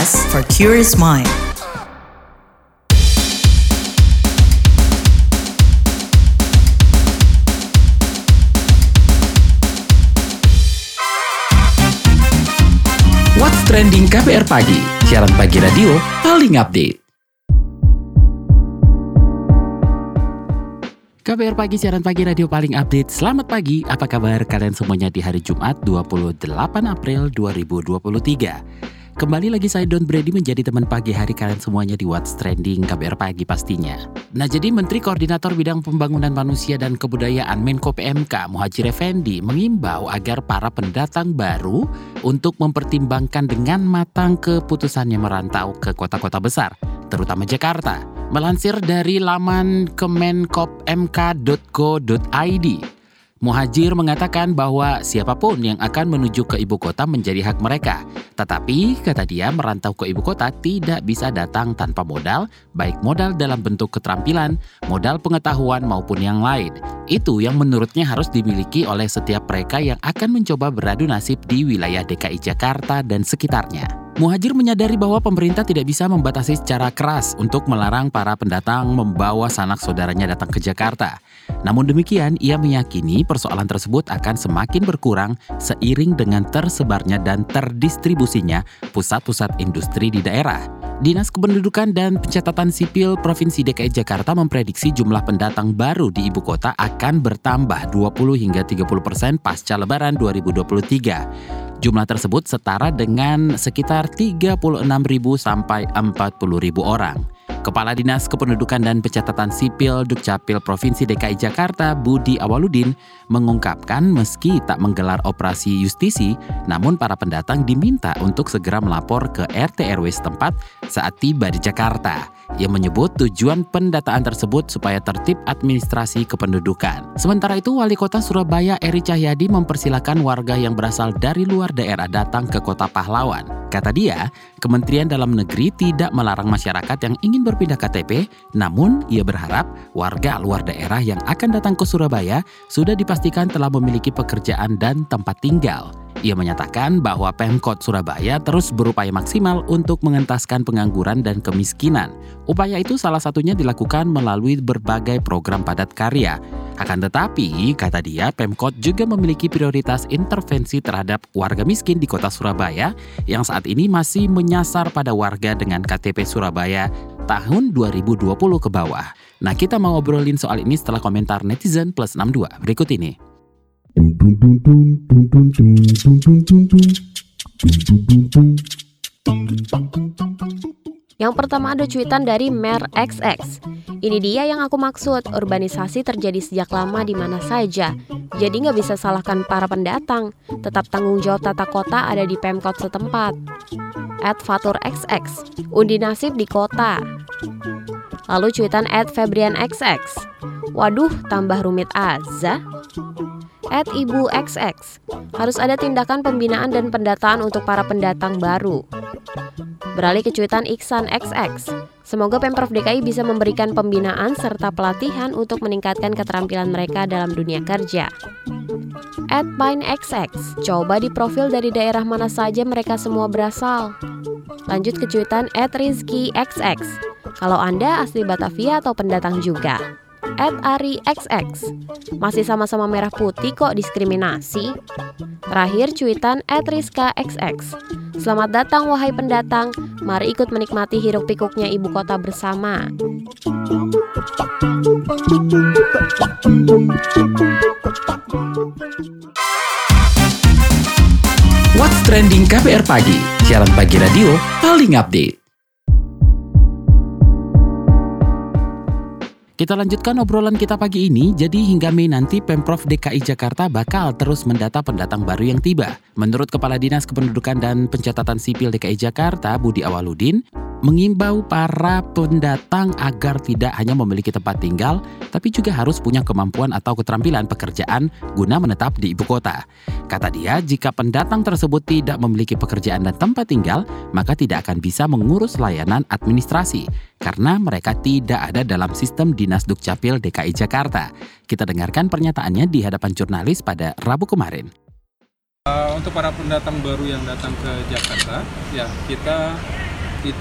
podcast for curious mind. What's Trending KBR Pagi, siaran pagi radio paling update. KBR Pagi, siaran pagi radio paling update. Selamat pagi, apa kabar kalian semuanya di hari Jumat 28 April 2023? Kembali lagi saya Don Brady menjadi teman pagi hari kalian semuanya di What's Trending KBR Pagi pastinya. Nah jadi Menteri Koordinator Bidang Pembangunan Manusia dan Kebudayaan Menko PMK Muhajir Effendi mengimbau agar para pendatang baru untuk mempertimbangkan dengan matang keputusannya merantau ke kota-kota besar, terutama Jakarta. Melansir dari laman kemenkopmk.go.id, Muhajir mengatakan bahwa siapa pun yang akan menuju ke ibu kota menjadi hak mereka. Tetapi, kata dia, merantau ke ibu kota tidak bisa datang tanpa modal, baik modal dalam bentuk keterampilan, modal pengetahuan maupun yang lain. Itu yang menurutnya harus dimiliki oleh setiap mereka yang akan mencoba beradu nasib di wilayah DKI Jakarta dan sekitarnya. Muhajir menyadari bahwa pemerintah tidak bisa membatasi secara keras untuk melarang para pendatang membawa sanak saudaranya datang ke Jakarta. Namun demikian, ia meyakini persoalan tersebut akan semakin berkurang seiring dengan tersebarnya dan terdistribusinya pusat-pusat industri di daerah. Dinas Kependudukan dan Pencatatan Sipil Provinsi DKI Jakarta memprediksi jumlah pendatang baru di ibu kota akan bertambah 20 hingga 30 persen pasca Lebaran 2023. Jumlah tersebut setara dengan sekitar 36.000 sampai 40.000 orang. Kepala Dinas Kependudukan dan Pencatatan Sipil Dukcapil Provinsi DKI Jakarta Budi Awaludin mengungkapkan meski tak menggelar operasi justisi, namun para pendatang diminta untuk segera melapor ke RT RW setempat saat tiba di Jakarta. Ia menyebut tujuan pendataan tersebut supaya tertib administrasi kependudukan. Sementara itu, Wali Kota Surabaya Eri Cahyadi mempersilahkan warga yang berasal dari luar daerah datang ke Kota Pahlawan. Kata dia, Kementerian Dalam Negeri tidak melarang masyarakat yang ingin berpindah KTP, namun ia berharap warga luar daerah yang akan datang ke Surabaya sudah dipastikan telah memiliki pekerjaan dan tempat tinggal. Ia menyatakan bahwa Pemkot Surabaya terus berupaya maksimal untuk mengentaskan pengangguran dan kemiskinan. Upaya itu salah satunya dilakukan melalui berbagai program padat karya. Akan tetapi, kata dia, Pemkot juga memiliki prioritas intervensi terhadap warga miskin di kota Surabaya yang saat ini masih menyasar pada warga dengan KTP Surabaya tahun 2020 ke bawah. Nah, kita mau ngobrolin soal ini setelah komentar netizen plus 62 berikut ini. Yang pertama ada cuitan dari Mer XX. Ini dia yang aku maksud, urbanisasi terjadi sejak lama di mana saja. Jadi nggak bisa salahkan para pendatang, tetap tanggung jawab tata kota ada di Pemkot setempat. At Fatur XX, undi nasib di kota. Lalu cuitan at Febrian XX. Waduh, tambah rumit aza at Ibu XX. Harus ada tindakan pembinaan dan pendataan untuk para pendatang baru. Beralih ke cuitan Iksan XX. Semoga Pemprov DKI bisa memberikan pembinaan serta pelatihan untuk meningkatkan keterampilan mereka dalam dunia kerja. At Pine XX, coba di profil dari daerah mana saja mereka semua berasal. Lanjut ke cuitan at Rizky XX. Kalau Anda asli Batavia atau pendatang juga at Ari XX. Masih sama-sama merah putih kok diskriminasi. Terakhir cuitan at Rizka XX. Selamat datang wahai pendatang, mari ikut menikmati hiruk pikuknya ibu kota bersama. What's Trending KPR Pagi, siaran pagi radio paling update. Kita lanjutkan obrolan kita pagi ini. Jadi hingga Mei nanti Pemprov DKI Jakarta bakal terus mendata pendatang baru yang tiba. Menurut Kepala Dinas Kependudukan dan Pencatatan Sipil DKI Jakarta, Budi Awaludin, mengimbau para pendatang agar tidak hanya memiliki tempat tinggal, tapi juga harus punya kemampuan atau keterampilan pekerjaan guna menetap di ibu kota. Kata dia, jika pendatang tersebut tidak memiliki pekerjaan dan tempat tinggal, maka tidak akan bisa mengurus layanan administrasi karena mereka tidak ada dalam sistem Dinas Dukcapil DKI Jakarta. Kita dengarkan pernyataannya di hadapan jurnalis pada Rabu kemarin. Uh, untuk para pendatang baru yang datang ke Jakarta, ya kita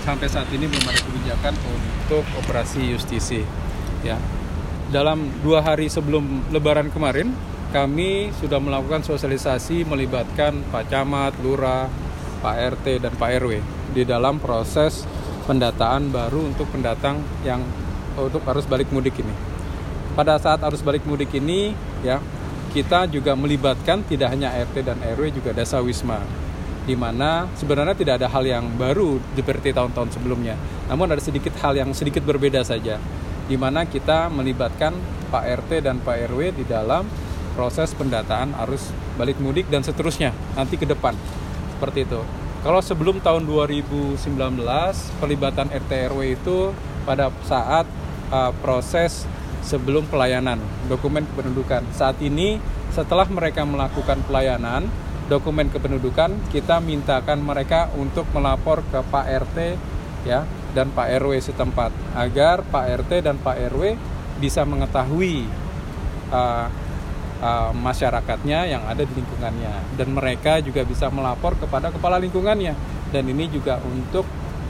sampai saat ini belum ada kebijakan untuk operasi justisi. Ya, dalam dua hari sebelum Lebaran kemarin, kami sudah melakukan sosialisasi melibatkan Pak Camat, Lurah, Pak RT dan Pak RW di dalam proses pendataan baru untuk pendatang yang untuk arus balik mudik ini. Pada saat arus balik mudik ini, ya kita juga melibatkan tidak hanya RT dan RW juga desa wisma di mana sebenarnya tidak ada hal yang baru seperti tahun-tahun sebelumnya. Namun ada sedikit hal yang sedikit berbeda saja di mana kita melibatkan Pak RT dan Pak RW di dalam proses pendataan arus balik mudik dan seterusnya nanti ke depan. Seperti itu. Kalau sebelum tahun 2019 pelibatan RT RW itu pada saat uh, proses sebelum pelayanan dokumen kependudukan. Saat ini setelah mereka melakukan pelayanan dokumen kependudukan, kita mintakan mereka untuk melapor ke Pak RT ya dan Pak RW setempat agar Pak RT dan Pak RW bisa mengetahui uh, uh, masyarakatnya yang ada di lingkungannya dan mereka juga bisa melapor kepada kepala lingkungannya dan ini juga untuk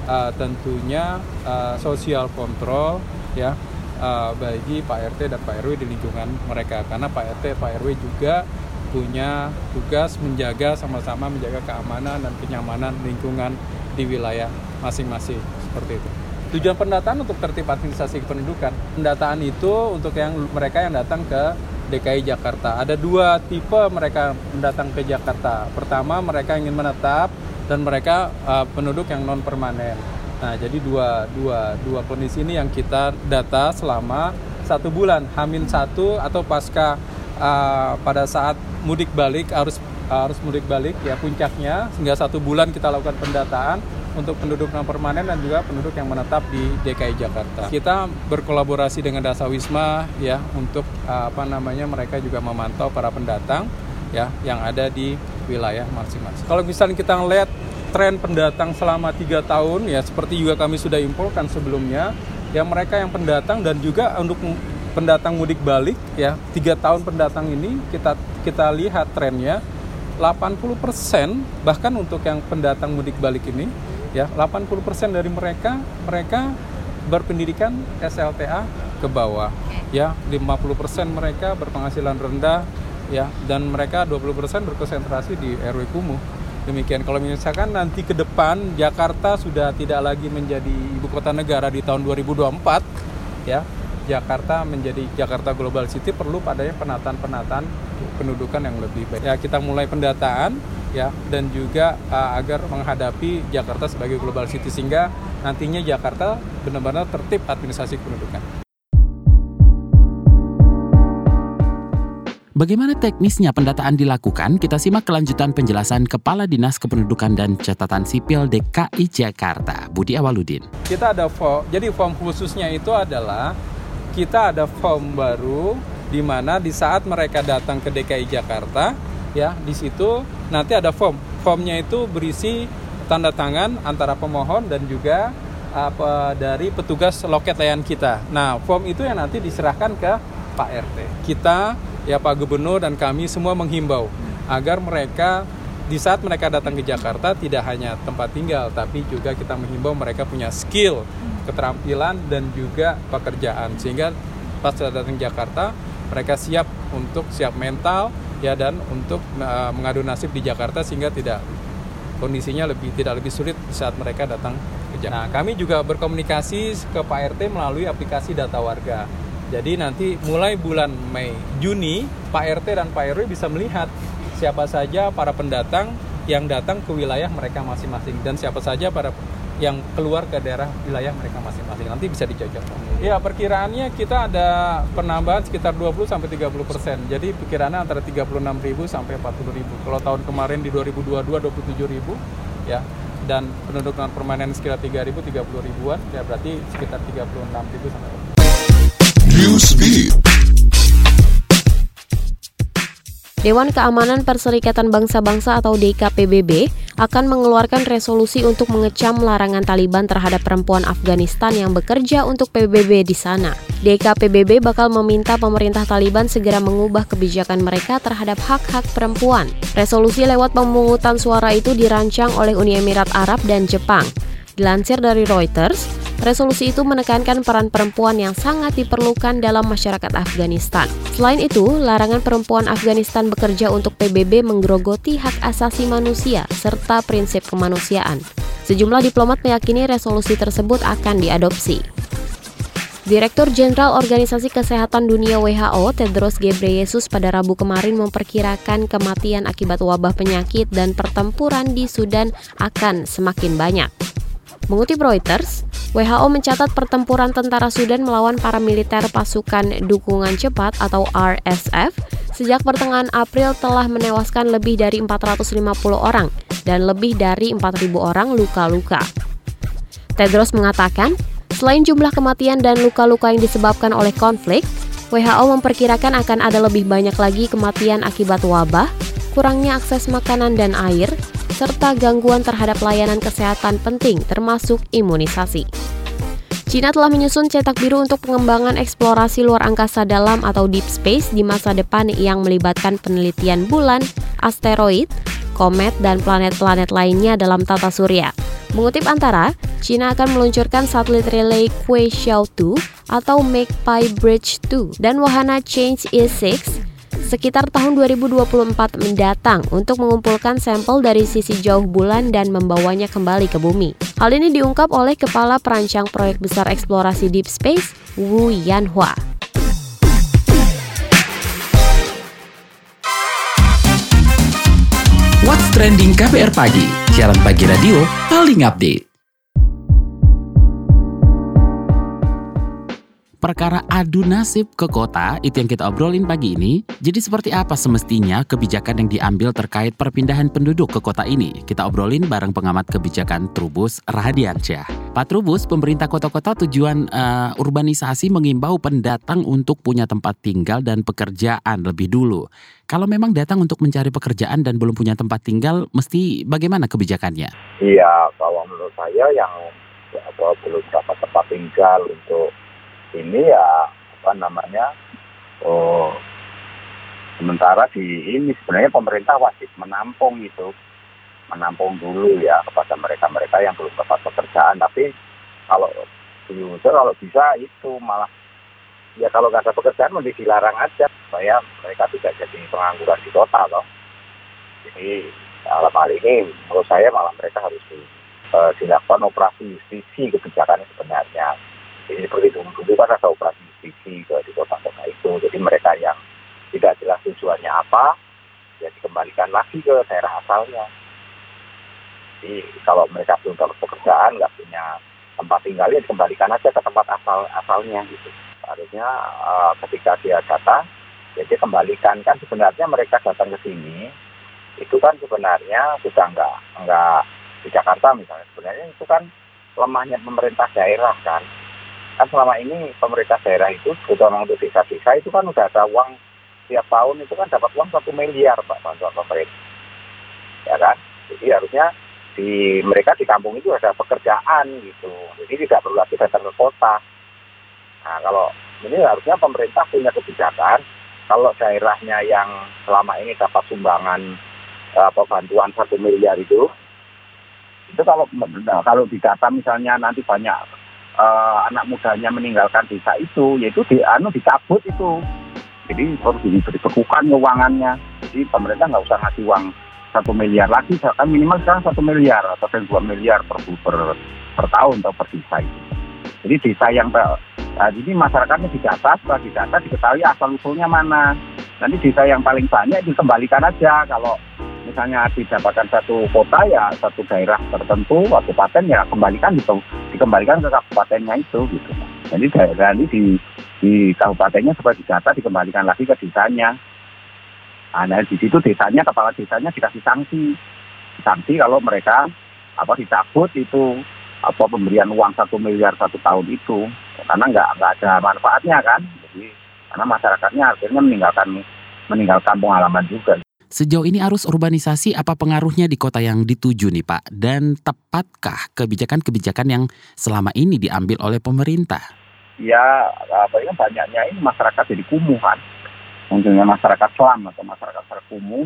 uh, tentunya uh, sosial kontrol ya uh, bagi Pak RT dan Pak RW di lingkungan mereka karena Pak RT Pak RW juga punya tugas menjaga sama-sama menjaga keamanan dan kenyamanan lingkungan di wilayah masing-masing seperti itu. Tujuan pendataan untuk tertib administrasi kependudukan. Pendataan itu untuk yang mereka yang datang ke DKI Jakarta. Ada dua tipe mereka mendatang ke Jakarta. Pertama mereka ingin menetap dan mereka uh, penduduk yang non permanen. Nah, jadi dua, dua, dua kondisi ini yang kita data selama satu bulan, Hamin satu atau pasca uh, pada saat mudik balik, harus harus mudik balik ya puncaknya, sehingga satu bulan kita lakukan pendataan untuk penduduk non permanen dan juga penduduk yang menetap di DKI Jakarta. Kita berkolaborasi dengan Dasa Wisma ya untuk uh, apa namanya mereka juga memantau para pendatang ya yang ada di wilayah masing-masing. Kalau misalnya kita ngeliat tren pendatang selama tiga tahun ya seperti juga kami sudah infokan sebelumnya ya mereka yang pendatang dan juga untuk pendatang mudik balik ya tiga tahun pendatang ini kita kita lihat trennya 80% bahkan untuk yang pendatang mudik balik ini ya 80% dari mereka mereka berpendidikan SLTA ke bawah ya 50% mereka berpenghasilan rendah ya dan mereka 20% berkonsentrasi di RW kumuh Demikian kalau misalkan nanti ke depan Jakarta sudah tidak lagi menjadi ibu kota negara di tahun 2024 ya. Jakarta menjadi Jakarta Global City perlu padanya penataan-penataan pendudukan yang lebih baik. Ya, kita mulai pendataan ya dan juga uh, agar menghadapi Jakarta sebagai global city sehingga nantinya Jakarta benar-benar tertib administrasi pendudukan. Bagaimana teknisnya pendataan dilakukan? Kita simak kelanjutan penjelasan Kepala Dinas Kependudukan dan Catatan Sipil DKI Jakarta, Budi Awaludin. Kita ada form, jadi form khususnya itu adalah kita ada form baru di mana di saat mereka datang ke DKI Jakarta, ya di situ nanti ada form. Formnya itu berisi tanda tangan antara pemohon dan juga apa dari petugas loket layanan kita. Nah, form itu yang nanti diserahkan ke Pak RT. Kita ya Pak Gubernur dan kami semua menghimbau agar mereka di saat mereka datang ke Jakarta tidak hanya tempat tinggal tapi juga kita menghimbau mereka punya skill, keterampilan dan juga pekerjaan sehingga pas sudah datang ke Jakarta mereka siap untuk siap mental ya dan untuk uh, mengadu nasib di Jakarta sehingga tidak kondisinya lebih tidak lebih sulit saat mereka datang ke Jakarta. Nah, kami juga berkomunikasi ke Pak RT melalui aplikasi data warga. Jadi nanti mulai bulan Mei, Juni, Pak RT dan Pak RW bisa melihat siapa saja para pendatang yang datang ke wilayah mereka masing-masing dan siapa saja para yang keluar ke daerah wilayah mereka masing-masing. Nanti bisa dicocok. Ya, perkiraannya kita ada penambahan sekitar 20 sampai 30 persen. Jadi perkiraannya antara 36 ribu sampai 40 ribu. Kalau tahun kemarin di 2022 27 ribu, ya dan penduduk non permanen sekitar 3 ribu 30 ribuan, ya berarti sekitar 36 ribu sampai Newsbeat. Dewan Keamanan Perserikatan Bangsa-Bangsa atau DKPBB akan mengeluarkan resolusi untuk mengecam larangan Taliban terhadap perempuan Afghanistan yang bekerja untuk PBB di sana. DKPBB bakal meminta pemerintah Taliban segera mengubah kebijakan mereka terhadap hak-hak perempuan. Resolusi lewat pemungutan suara itu dirancang oleh Uni Emirat Arab dan Jepang. Dilansir dari Reuters, resolusi itu menekankan peran perempuan yang sangat diperlukan dalam masyarakat Afghanistan. Selain itu, larangan perempuan Afghanistan bekerja untuk PBB menggerogoti hak asasi manusia serta prinsip kemanusiaan. Sejumlah diplomat meyakini resolusi tersebut akan diadopsi. Direktur Jenderal Organisasi Kesehatan Dunia WHO Tedros Ghebreyesus pada Rabu kemarin memperkirakan kematian akibat wabah penyakit dan pertempuran di Sudan akan semakin banyak. Mengutip Reuters, WHO mencatat pertempuran tentara Sudan melawan para militer pasukan dukungan cepat atau RSF sejak pertengahan April telah menewaskan lebih dari 450 orang dan lebih dari 4.000 orang luka-luka. Tedros mengatakan, Selain jumlah kematian dan luka-luka yang disebabkan oleh konflik, WHO memperkirakan akan ada lebih banyak lagi kematian akibat wabah, kurangnya akses makanan dan air, serta gangguan terhadap layanan kesehatan penting termasuk imunisasi. China telah menyusun cetak biru untuk pengembangan eksplorasi luar angkasa dalam atau deep space di masa depan yang melibatkan penelitian bulan, asteroid, komet, dan planet-planet lainnya dalam tata surya. Mengutip Antara, China akan meluncurkan satelit relay Kuei-Xiao 2 atau Make-Pi Bridge 2 dan wahana Change E6 sekitar tahun 2024 mendatang untuk mengumpulkan sampel dari sisi jauh bulan dan membawanya kembali ke bumi. Hal ini diungkap oleh Kepala Perancang Proyek Besar Eksplorasi Deep Space, Wu Yanhua. What's Trending KPR Pagi, siaran pagi radio paling update. Perkara adu nasib ke kota itu yang kita obrolin pagi ini. Jadi seperti apa semestinya kebijakan yang diambil terkait perpindahan penduduk ke kota ini? Kita obrolin bareng pengamat kebijakan Trubus Rahadiansyah. Pak Trubus, pemerintah kota-kota tujuan uh, urbanisasi mengimbau pendatang untuk punya tempat tinggal dan pekerjaan lebih dulu. Kalau memang datang untuk mencari pekerjaan dan belum punya tempat tinggal, mesti bagaimana kebijakannya? Iya, kalau menurut saya yang ya, belum dapat tempat tinggal untuk ini ya apa namanya oh sementara di ini sebenarnya pemerintah wajib menampung itu menampung dulu ya kepada mereka-mereka yang belum dapat pekerjaan. Tapi kalau di kalau bisa itu malah ya kalau nggak ada pekerjaan mesti dilarang aja supaya mereka tidak jadi pengangguran di kota loh jadi dalam hal ini menurut saya malah mereka harus di, uh, dilakukan operasi justisi kebijakan sebenarnya jadi seperti dulu dulu kan ada operasi justisi di kota-kota itu. Jadi mereka yang tidak jelas tujuannya apa, ya dikembalikan lagi ke daerah asalnya. Jadi kalau mereka belum dapat pekerjaan, nggak punya tempat tinggal, ya dikembalikan aja ke tempat asal asalnya gitu. Harusnya uh, ketika dia datang, ya dia kembalikan kan sebenarnya mereka datang ke sini itu kan sebenarnya sudah nggak nggak di Jakarta misalnya sebenarnya itu kan lemahnya pemerintah daerah kan kan selama ini pemerintah daerah itu terutama untuk desa-desa itu kan udah ada uang tiap tahun itu kan dapat uang satu miliar pak bantuan pemerintah ya kan? Jadi harusnya di mereka di kampung itu ada pekerjaan gitu. Jadi tidak perlu lagi datang ke kota. Nah kalau ini harusnya pemerintah punya kebijakan kalau daerahnya yang selama ini dapat sumbangan apa bantuan satu miliar itu itu kalau kalau didata misalnya nanti banyak uh, anak mudanya meninggalkan desa itu, yaitu di anu dicabut itu. Jadi harus dibekukan keuangannya. Jadi pemerintah nggak usah ngasih uang satu miliar lagi, kan minimal sekarang satu miliar atau dua miliar per, per, per tahun atau per desa itu. Jadi desa yang nah, jadi masyarakatnya didata, setelah didata diketahui asal usulnya mana. Nanti desa yang paling banyak dikembalikan aja kalau misalnya didapatkan satu kota ya satu daerah tertentu kabupaten ya kembalikan gitu dikembalikan ke kabupatennya itu gitu. Jadi daerah ini di di kabupatennya supaya didata dikembalikan lagi ke desanya. Nah di situ desanya kepala desanya dikasih sanksi. Sanksi kalau mereka apa dicabut itu apa pemberian uang satu miliar satu tahun itu. Karena nggak nggak ada manfaatnya kan? Jadi karena masyarakatnya akhirnya meninggalkan meninggalkan pengalaman juga Sejauh ini arus urbanisasi apa pengaruhnya di kota yang dituju nih Pak? Dan tepatkah kebijakan-kebijakan yang selama ini diambil oleh pemerintah? Ya, apa ya banyaknya ini masyarakat jadi kumuh kan. Munculnya masyarakat selam atau masyarakat terkumuh,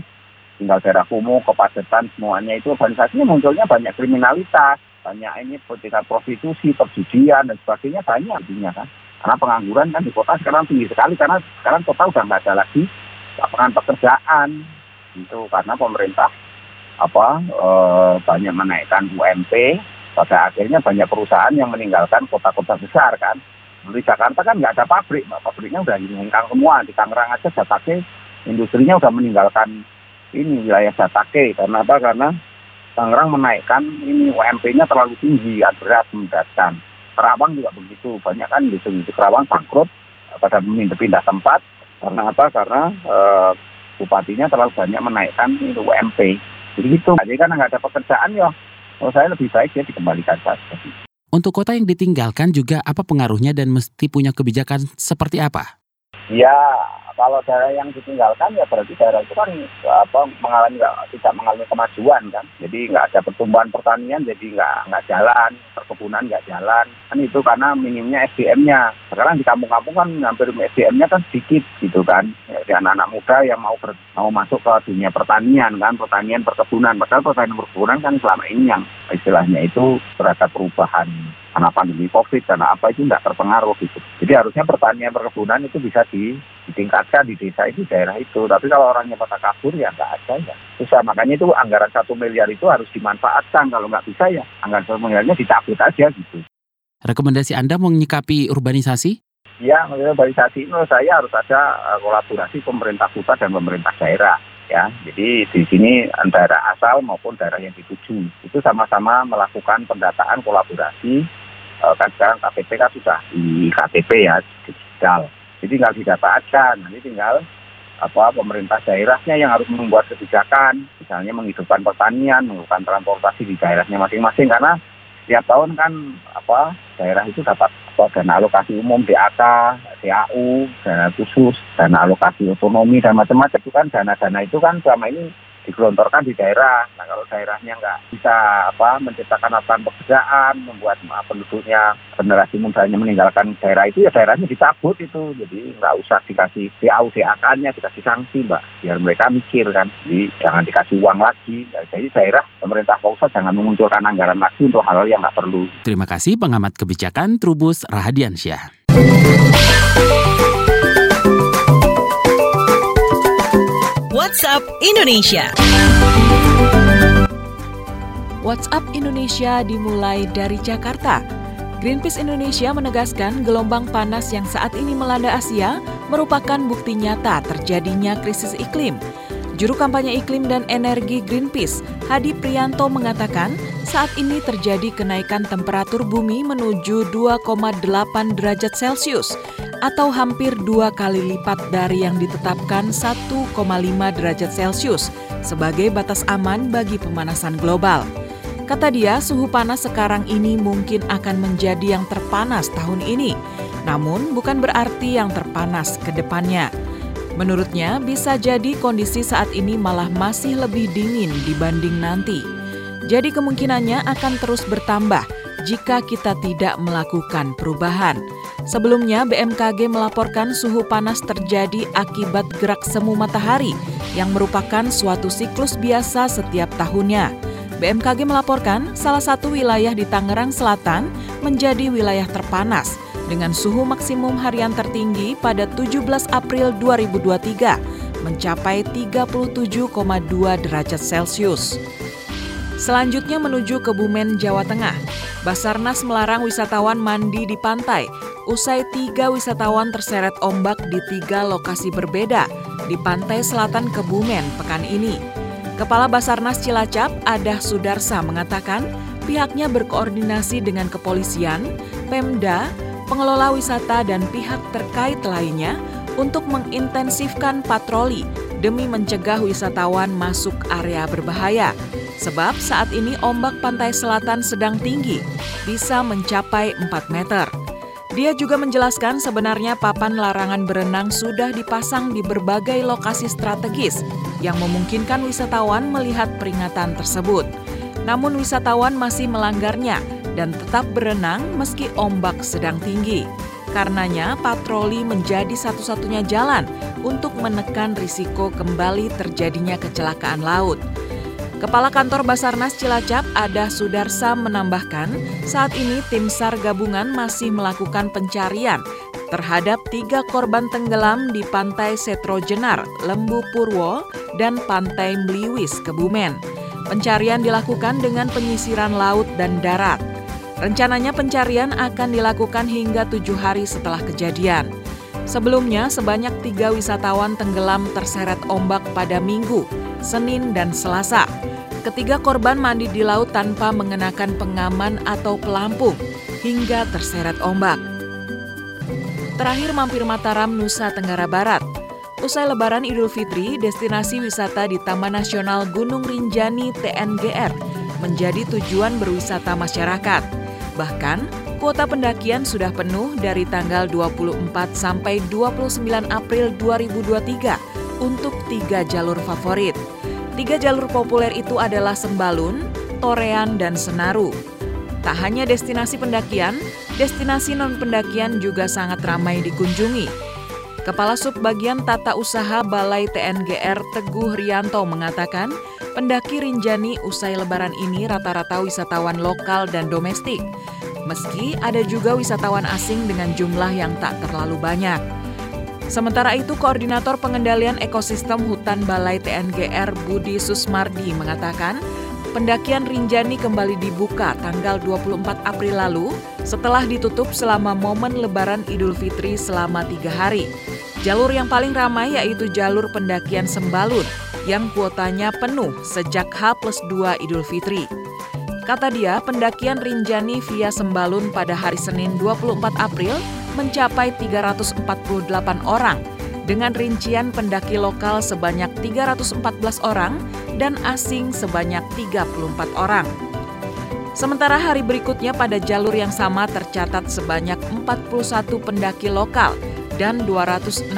tinggal daerah kumuh, kepadatan semuanya itu urbanisasinya munculnya banyak kriminalitas. banyak ini tingkat prostitusi, perjudian dan sebagainya banyak artinya kan. Karena pengangguran kan di kota sekarang tinggi sekali karena sekarang kota udah nggak ada lagi lapangan pekerjaan itu karena pemerintah apa e, banyak menaikkan UMP pada akhirnya banyak perusahaan yang meninggalkan kota-kota besar kan. Di Jakarta kan nggak ada pabrik, pabriknya udah hingkang semua. Di Tangerang aja Jatake industrinya udah meninggalkan ini wilayah Jatake karena apa? Karena Tangerang menaikkan ini UMP-nya terlalu tinggi, berat memberatkan. Kerawang juga begitu, banyak kan di sini Kerawang bangkrut pada pindah tempat karena apa? Karena e, bupatinya terlalu banyak menaikkan itu UMP. Jadi gitu. Jadi kan nggak ada pekerjaan ya. Kalau saya lebih baik dia dikembalikan saja. Untuk kota yang ditinggalkan juga apa pengaruhnya dan mesti punya kebijakan seperti apa? Ya, kalau daerah yang ditinggalkan ya berarti daerah itu kan apa mengalami tidak mengalami kemajuan kan? Jadi nggak ada pertumbuhan pertanian jadi nggak nggak jalan perkebunan nggak jalan. Kan itu karena minimnya SDM-nya sekarang di kampung-kampung kan hampir SDM-nya kan sedikit gitu kan? Ya, anak-anak muda yang mau ber, mau masuk ke dunia pertanian kan? Pertanian perkebunan. Padahal pertanian perkebunan kan selama ini yang istilahnya itu terhadap perubahan karena pandemi COVID karena apa itu tidak terpengaruh gitu. Jadi harusnya pertanian perkebunan itu bisa ditingkatkan di desa itu daerah itu. Tapi kalau orangnya pada kabur ya nggak ada ya. Susah makanya itu anggaran satu miliar itu harus dimanfaatkan. Kalau nggak bisa ya anggaran satu miliarnya dicabut aja gitu. Rekomendasi Anda menyikapi urbanisasi? Ya, urbanisasi itu saya harus ada eh, kolaborasi pemerintah pusat dan pemerintah daerah ya. Jadi di sini antara asal maupun daerah yang dituju itu sama-sama melakukan pendataan kolaborasi kan sekarang KTP kan sudah di KTP ya digital. Jadi tinggal didata aja, nanti tinggal apa pemerintah daerahnya yang harus membuat kebijakan, misalnya menghidupkan pertanian, menghidupkan transportasi di daerahnya masing-masing. Karena tiap tahun kan apa daerah itu dapat apa, dana alokasi umum DAK, DAU, dana khusus, dana alokasi otonomi dan macam-macam. Itu kan dana-dana itu kan selama ini digelontorkan di daerah. Nah kalau daerahnya nggak bisa apa menciptakan lapangan pekerjaan, membuat penduduknya generasi mudanya meninggalkan daerah itu ya daerahnya dicabut itu. Jadi nggak usah dikasih DAU, DAK-nya, dikasih sanksi mbak. Biar mereka mikir kan. Jadi jangan dikasih uang lagi. Jadi daerah pemerintah pusat jangan mengunculkan anggaran lagi untuk hal-hal yang nggak perlu. Terima kasih pengamat kebijakan Trubus Rahadiansyah. WhatsApp Indonesia. WhatsApp Indonesia dimulai dari Jakarta. Greenpeace Indonesia menegaskan gelombang panas yang saat ini melanda Asia merupakan bukti nyata terjadinya krisis iklim. Juru kampanye iklim dan energi Greenpeace, Hadi Prianto mengatakan, saat ini terjadi kenaikan temperatur bumi menuju 2,8 derajat Celcius atau hampir dua kali lipat dari yang ditetapkan 1,5 derajat Celcius sebagai batas aman bagi pemanasan global. Kata dia, suhu panas sekarang ini mungkin akan menjadi yang terpanas tahun ini, namun bukan berarti yang terpanas ke depannya. Menurutnya, bisa jadi kondisi saat ini malah masih lebih dingin dibanding nanti. Jadi kemungkinannya akan terus bertambah jika kita tidak melakukan perubahan. Sebelumnya, BMKG melaporkan suhu panas terjadi akibat gerak semu matahari yang merupakan suatu siklus biasa setiap tahunnya. BMKG melaporkan salah satu wilayah di Tangerang Selatan menjadi wilayah terpanas dengan suhu maksimum harian tertinggi pada 17 April 2023 mencapai 37,2 derajat Celcius. Selanjutnya menuju Kebumen, Jawa Tengah. Basarnas melarang wisatawan mandi di pantai. Usai tiga wisatawan terseret ombak di tiga lokasi berbeda di pantai selatan Kebumen pekan ini. Kepala Basarnas Cilacap, Adah Sudarsa mengatakan pihaknya berkoordinasi dengan kepolisian, Pemda, pengelola wisata dan pihak terkait lainnya untuk mengintensifkan patroli demi mencegah wisatawan masuk area berbahaya. Sebab saat ini ombak pantai selatan sedang tinggi, bisa mencapai 4 meter. Dia juga menjelaskan sebenarnya papan larangan berenang sudah dipasang di berbagai lokasi strategis yang memungkinkan wisatawan melihat peringatan tersebut. Namun wisatawan masih melanggarnya dan tetap berenang meski ombak sedang tinggi. Karenanya, patroli menjadi satu-satunya jalan untuk menekan risiko kembali terjadinya kecelakaan laut. Kepala Kantor Basarnas Cilacap, Ada Sudarsa menambahkan, saat ini tim SAR gabungan masih melakukan pencarian terhadap tiga korban tenggelam di Pantai Setro Jenar, Lembu Purwo, dan Pantai Mliwis, Kebumen. Pencarian dilakukan dengan penyisiran laut dan darat. Rencananya pencarian akan dilakukan hingga tujuh hari setelah kejadian. Sebelumnya, sebanyak tiga wisatawan tenggelam terseret ombak pada Minggu, Senin, dan Selasa. Ketiga korban mandi di laut tanpa mengenakan pengaman atau pelampung hingga terseret ombak. Terakhir mampir Mataram, Nusa Tenggara Barat. Usai lebaran Idul Fitri, destinasi wisata di Taman Nasional Gunung Rinjani TNGR menjadi tujuan berwisata masyarakat. Bahkan, kuota pendakian sudah penuh dari tanggal 24 sampai 29 April 2023 untuk tiga jalur favorit. Tiga jalur populer itu adalah Sembalun, Torean, dan Senaru. Tak hanya destinasi pendakian, destinasi non-pendakian juga sangat ramai dikunjungi. Kepala Subbagian Tata Usaha Balai TNGR Teguh Rianto mengatakan, pendaki Rinjani usai lebaran ini rata-rata wisatawan lokal dan domestik. Meski ada juga wisatawan asing dengan jumlah yang tak terlalu banyak. Sementara itu, Koordinator Pengendalian Ekosistem Hutan Balai TNGR Budi Susmardi mengatakan, pendakian Rinjani kembali dibuka tanggal 24 April lalu setelah ditutup selama momen Lebaran Idul Fitri selama tiga hari. Jalur yang paling ramai yaitu jalur pendakian Sembalun yang kuotanya penuh sejak H plus 2 Idul Fitri. Kata dia, pendakian Rinjani via Sembalun pada hari Senin 24 April mencapai 348 orang dengan rincian pendaki lokal sebanyak 314 orang dan asing sebanyak 34 orang. Sementara hari berikutnya pada jalur yang sama tercatat sebanyak 41 pendaki lokal dan 263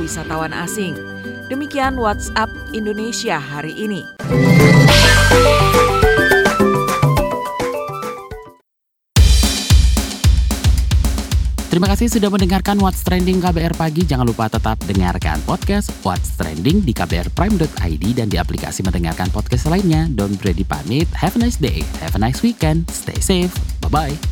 wisatawan asing. Demikian WhatsApp Indonesia hari ini. Terima kasih sudah mendengarkan What's Trending KBR Pagi. Jangan lupa tetap dengarkan podcast What's Trending di kbrprime.id dan di aplikasi mendengarkan podcast lainnya. Don't ready pamit. Have a nice day. Have a nice weekend. Stay safe. Bye-bye.